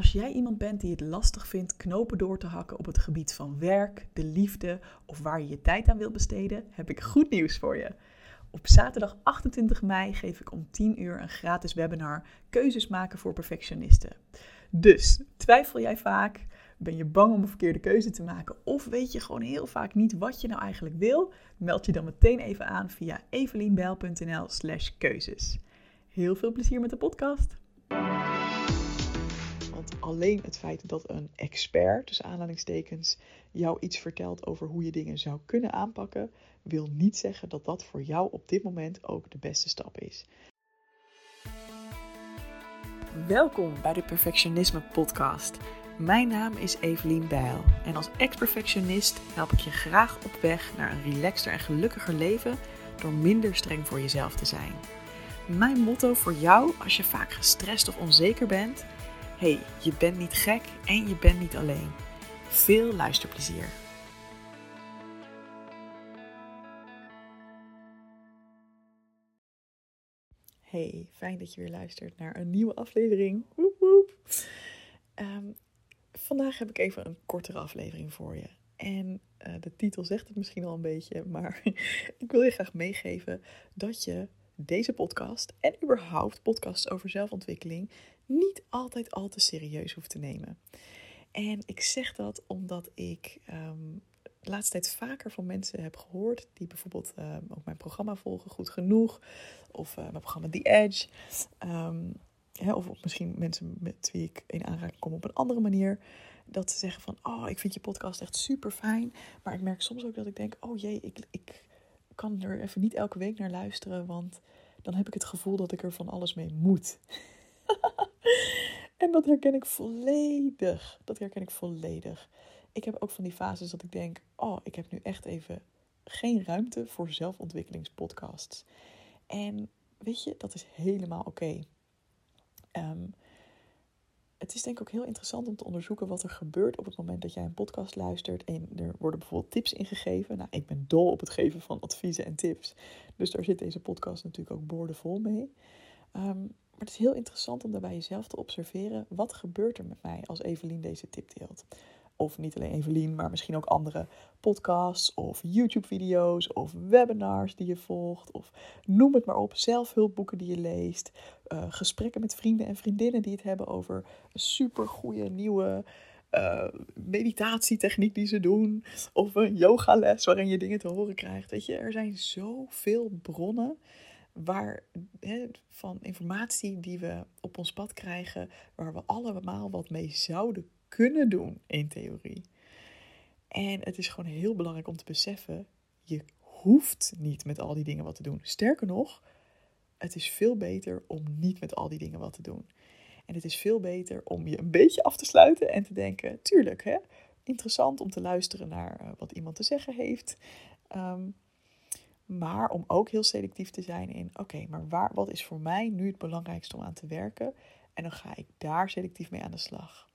Als jij iemand bent die het lastig vindt knopen door te hakken op het gebied van werk, de liefde of waar je je tijd aan wil besteden, heb ik goed nieuws voor je. Op zaterdag 28 mei geef ik om 10 uur een gratis webinar Keuzes maken voor perfectionisten. Dus twijfel jij vaak? Ben je bang om een verkeerde keuze te maken? Of weet je gewoon heel vaak niet wat je nou eigenlijk wil? Meld je dan meteen even aan via evelienbijl.nl/slash keuzes. Heel veel plezier met de podcast. Alleen het feit dat een expert, tussen aanhalingstekens, jou iets vertelt over hoe je dingen zou kunnen aanpakken, wil niet zeggen dat dat voor jou op dit moment ook de beste stap is. Welkom bij de Perfectionisme Podcast. Mijn naam is Evelien Bijl en als ex-perfectionist help ik je graag op weg naar een relaxter en gelukkiger leven door minder streng voor jezelf te zijn. Mijn motto voor jou als je vaak gestrest of onzeker bent: hey, je bent niet gek en je bent niet alleen. Veel luisterplezier. Hey, fijn dat je weer luistert naar een nieuwe aflevering. Woep woep. Ehm, vandaag heb ik even een kortere aflevering voor je. En uh, de titel zegt het misschien al een beetje, maar ik wil je graag meegeven dat je deze podcast en überhaupt podcasts over zelfontwikkeling niet altijd al te serieus hoeft te nemen. En ik zeg dat omdat ik um, de laatste tijd vaker van mensen heb gehoord die bijvoorbeeld um, ook mijn programma volgen, goed genoeg, of uh, mijn programma The Edge, um, hè, of, of misschien mensen met wie ik in aanraking kom op een andere manier, dat ze zeggen van, oh, ik vind je podcast echt super fijn, maar ik merk soms ook dat ik denk, oh jee, ik, ik kan er even niet elke week naar luisteren, want dan heb ik het gevoel dat ik er van alles mee moet. en dat herken ik volledig. Dat herken ik volledig. Ik heb ook van die fases dat ik denk: oh, ik heb nu echt even geen ruimte voor zelfontwikkelingspodcasts. En weet je, dat is helemaal oké. Um, het is denk ik ook heel interessant om te onderzoeken wat er gebeurt op het moment dat jij een podcast luistert en er worden bijvoorbeeld tips ingegeven. Nou, ik ben dol op het geven van adviezen en tips. Dus daar zit deze podcast natuurlijk ook boordevol mee. Um, maar het is heel interessant om daarbij jezelf te observeren. Wat gebeurt er met mij als Evelien deze tip deelt? Of niet alleen Evelien, maar misschien ook andere podcasts of YouTube-video's of webinars die je volgt. Of noem het maar op, zelfhulpboeken die je leest. Uh, gesprekken met vrienden en vriendinnen die het hebben over een supergoeie nieuwe uh, meditatietechniek die ze doen. Of een yogales waarin je dingen te horen krijgt. Weet je, er zijn zoveel bronnen waar, van informatie die we op ons pad krijgen, waar we allemaal wat mee zouden kunnen doen in theorie. En het is gewoon heel belangrijk om te beseffen, je hoeft niet met al die dingen wat te doen. Sterker nog, het is veel beter om niet met al die dingen wat te doen. En het is veel beter om je een beetje af te sluiten en te denken, tuurlijk, hè, interessant om te luisteren naar uh, wat iemand te zeggen heeft. Um, maar om ook heel selectief te zijn in, oké, maar waar, wat is voor mij nu het belangrijkste om aan te werken? En dan ga ik daar selectief mee aan de slag.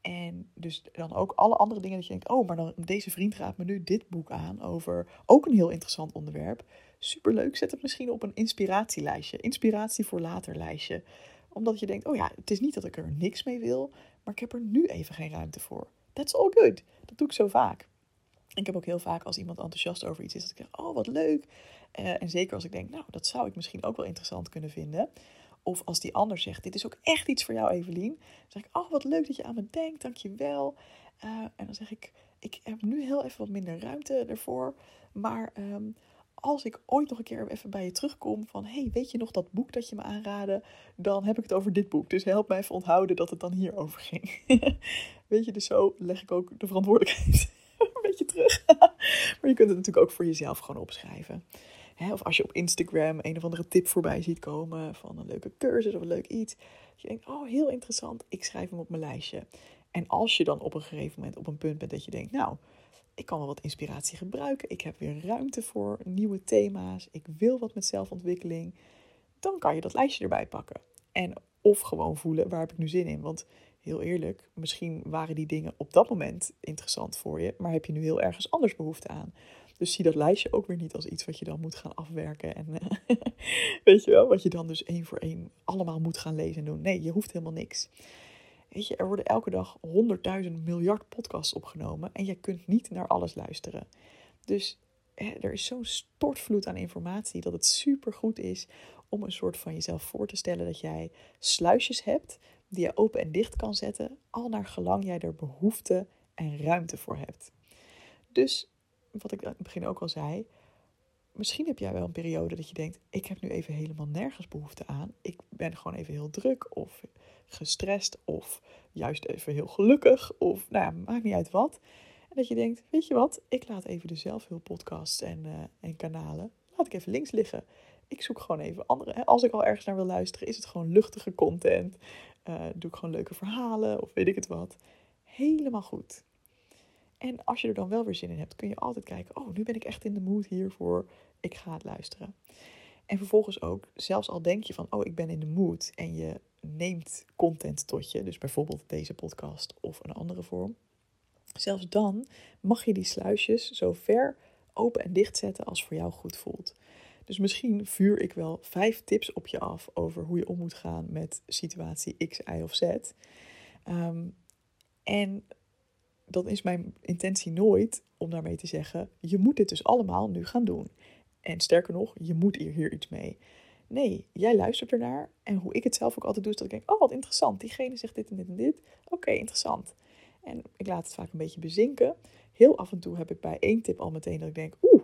En dus dan ook alle andere dingen dat je denkt, oh, maar dan deze vriend raadt me nu dit boek aan over ook een heel interessant onderwerp. Superleuk, zet het misschien op een inspiratielijstje, inspiratie voor later lijstje. Omdat je denkt, oh ja, het is niet dat ik er niks mee wil, maar ik heb er nu even geen ruimte voor. That's all good. Dat doe ik zo vaak. Ik heb ook heel vaak als iemand enthousiast over iets is, dat ik denk, oh wat leuk. Uh, en zeker als ik denk, nou dat zou ik misschien ook wel interessant kunnen vinden. Of als die ander zegt, dit is ook echt iets voor jou Evelien. Dan zeg ik, oh wat leuk dat je aan me denkt, dankjewel. Uh, en dan zeg ik, ik heb nu heel even wat minder ruimte ervoor. Maar um, als ik ooit nog een keer even bij je terugkom van... hey, weet je nog dat boek dat je me aanraadde? Dan heb ik het over dit boek. Dus help mij even onthouden dat het dan hierover ging. weet je, dus zo leg ik ook de verantwoordelijkheid terug. maar je kunt het natuurlijk ook voor jezelf gewoon opschrijven. of als je op Instagram een of andere tip voorbij ziet komen van een leuke cursus of een leuk iets. Dat je denkt, oh heel interessant, ik schrijf hem op mijn lijstje. En als je dan op een gegeven moment op een punt bent dat je denkt, nou, ik kan wel wat inspiratie gebruiken. Ik heb weer ruimte voor nieuwe thema's. Ik wil wat met zelfontwikkeling. Dan kan je dat lijstje erbij pakken. En of gewoon voelen, waar heb ik nu zin in? Want heel eerlijk, misschien waren die dingen op dat moment interessant voor je, maar heb je nu heel ergens anders behoefte aan. Dus zie dat lijstje ook weer niet als iets wat je dan moet gaan afwerken. En uh, weet je wel, wat je dan dus één voor één allemaal moet gaan lezen en doen. Nee, je hoeft helemaal niks. Weet je, er worden elke dag honderdduizend miljard podcasts opgenomen en je kunt niet naar alles luisteren. Dus hè, er is zo'n stortvloed aan informatie dat het super goed is om een soort van jezelf voor te stellen dat jij sluisjes hebt die je open en dicht kan zetten, al naar gelang jij er behoefte en ruimte voor hebt. Dus, wat ik aan het begin ook al zei, misschien heb jij wel een periode dat je denkt: ik heb nu even helemaal nergens behoefte aan. Ik ben gewoon even heel druk of gestrest of juist even heel gelukkig of nou ja, maakt niet uit wat. En dat je denkt: weet je wat, ik laat even de zelfhulppodcasts en, uh, en kanalen, laat ik even links liggen. Ik zoek gewoon even andere. Als ik al ergens naar wil luisteren, is het gewoon luchtige content. Uh, doe ik gewoon leuke verhalen of weet ik het wat. Helemaal goed. En als je er dan wel weer zin in hebt, kun je altijd kijken: oh, nu ben ik echt in de mood hiervoor. Ik ga het luisteren. En vervolgens ook, zelfs al denk je van: oh, ik ben in de mood. En je neemt content tot je, dus bijvoorbeeld deze podcast of een andere vorm. Zelfs dan mag je die sluisjes zo ver open en dicht zetten als voor jou goed voelt. Dus misschien vuur ik wel vijf tips op je af over hoe je om moet gaan met situatie X, Y of Z. Um, en dan is mijn intentie nooit om daarmee te zeggen: je moet dit dus allemaal nu gaan doen. En sterker nog, je moet hier, hier iets mee. Nee, jij luistert ernaar. En hoe ik het zelf ook altijd doe, is dat ik denk: oh, wat interessant. Diegene zegt dit en dit en dit. Oké, interessant. En ik laat het vaak een beetje bezinken. Heel af en toe heb ik bij één tip al meteen dat ik denk: oeh,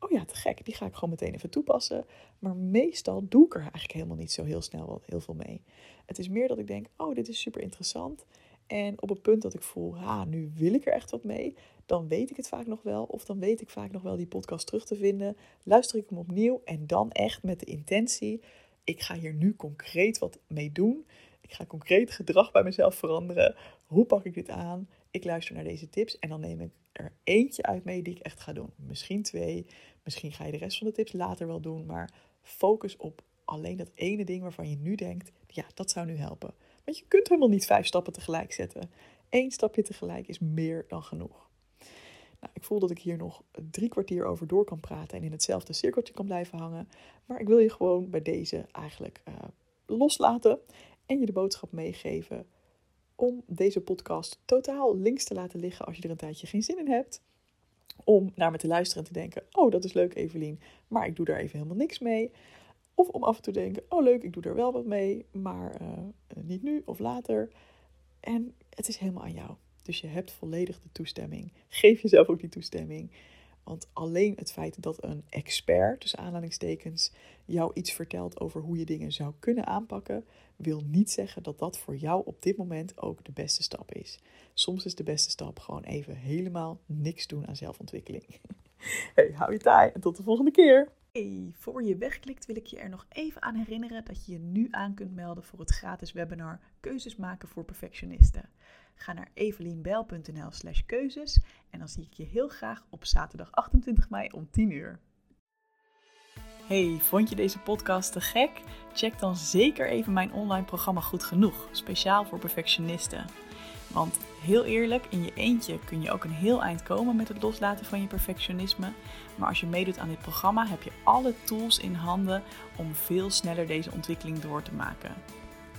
oh ja, te gek. Die ga ik gewoon meteen even toepassen. Maar meestal doe ik er eigenlijk helemaal niet zo heel snel heel veel mee. Het is meer dat ik denk: oh, dit is super interessant. En op het punt dat ik voel, ha, nu wil ik er echt wat mee, dan weet ik het vaak nog wel. Of dan weet ik vaak nog wel die podcast terug te vinden. Luister ik hem opnieuw en dan echt met de intentie, ik ga hier nu concreet wat mee doen. Ik ga concreet gedrag bij mezelf veranderen. Hoe pak ik dit aan? Ik luister naar deze tips en dan neem ik er eentje uit mee die ik echt ga doen. Misschien twee, misschien ga je de rest van de tips later wel doen, maar focus op alleen dat ene ding waarvan je nu denkt, ja, dat zou nu helpen. Want je kunt helemaal niet vijf stappen tegelijk zetten. Eén stapje tegelijk is meer dan genoeg. Nou, ik voel dat ik hier nog drie kwartier over door kan praten en in hetzelfde cirkeltje kan blijven hangen. Maar ik wil je gewoon bij deze eigenlijk uh, loslaten en je de boodschap meegeven om deze podcast totaal links te laten liggen als je er een tijdje geen zin in hebt. Om naar me te luisteren en te denken: Oh, dat is leuk, Evelien, maar ik doe daar even helemaal niks mee. Of om af en toe te denken, oh leuk, ik doe er wel wat mee, maar uh, niet nu of later. En het is helemaal aan jou. Dus je hebt volledig de toestemming. Geef jezelf ook die toestemming. Want alleen het feit dat een expert, tussen aanhalingstekens, jou iets vertelt over hoe je dingen zou kunnen aanpakken, wil niet zeggen dat dat voor jou op dit moment ook de beste stap is. Soms is de beste stap gewoon even helemaal niks doen aan zelfontwikkeling. Hey, hou je taai en tot de volgende keer. Hey, voor je wegklikt wil ik je er nog even aan herinneren dat je je nu aan kunt melden voor het gratis webinar Keuzes maken voor perfectionisten. Ga naar evelienbijl.nl slash keuzes en dan zie ik je heel graag op zaterdag 28 mei om 10 uur. Hey, vond je deze podcast te gek? Check dan zeker even mijn online programma Goed Genoeg, speciaal voor perfectionisten. Want heel eerlijk, in je eentje kun je ook een heel eind komen met het loslaten van je perfectionisme. Maar als je meedoet aan dit programma, heb je alle tools in handen om veel sneller deze ontwikkeling door te maken.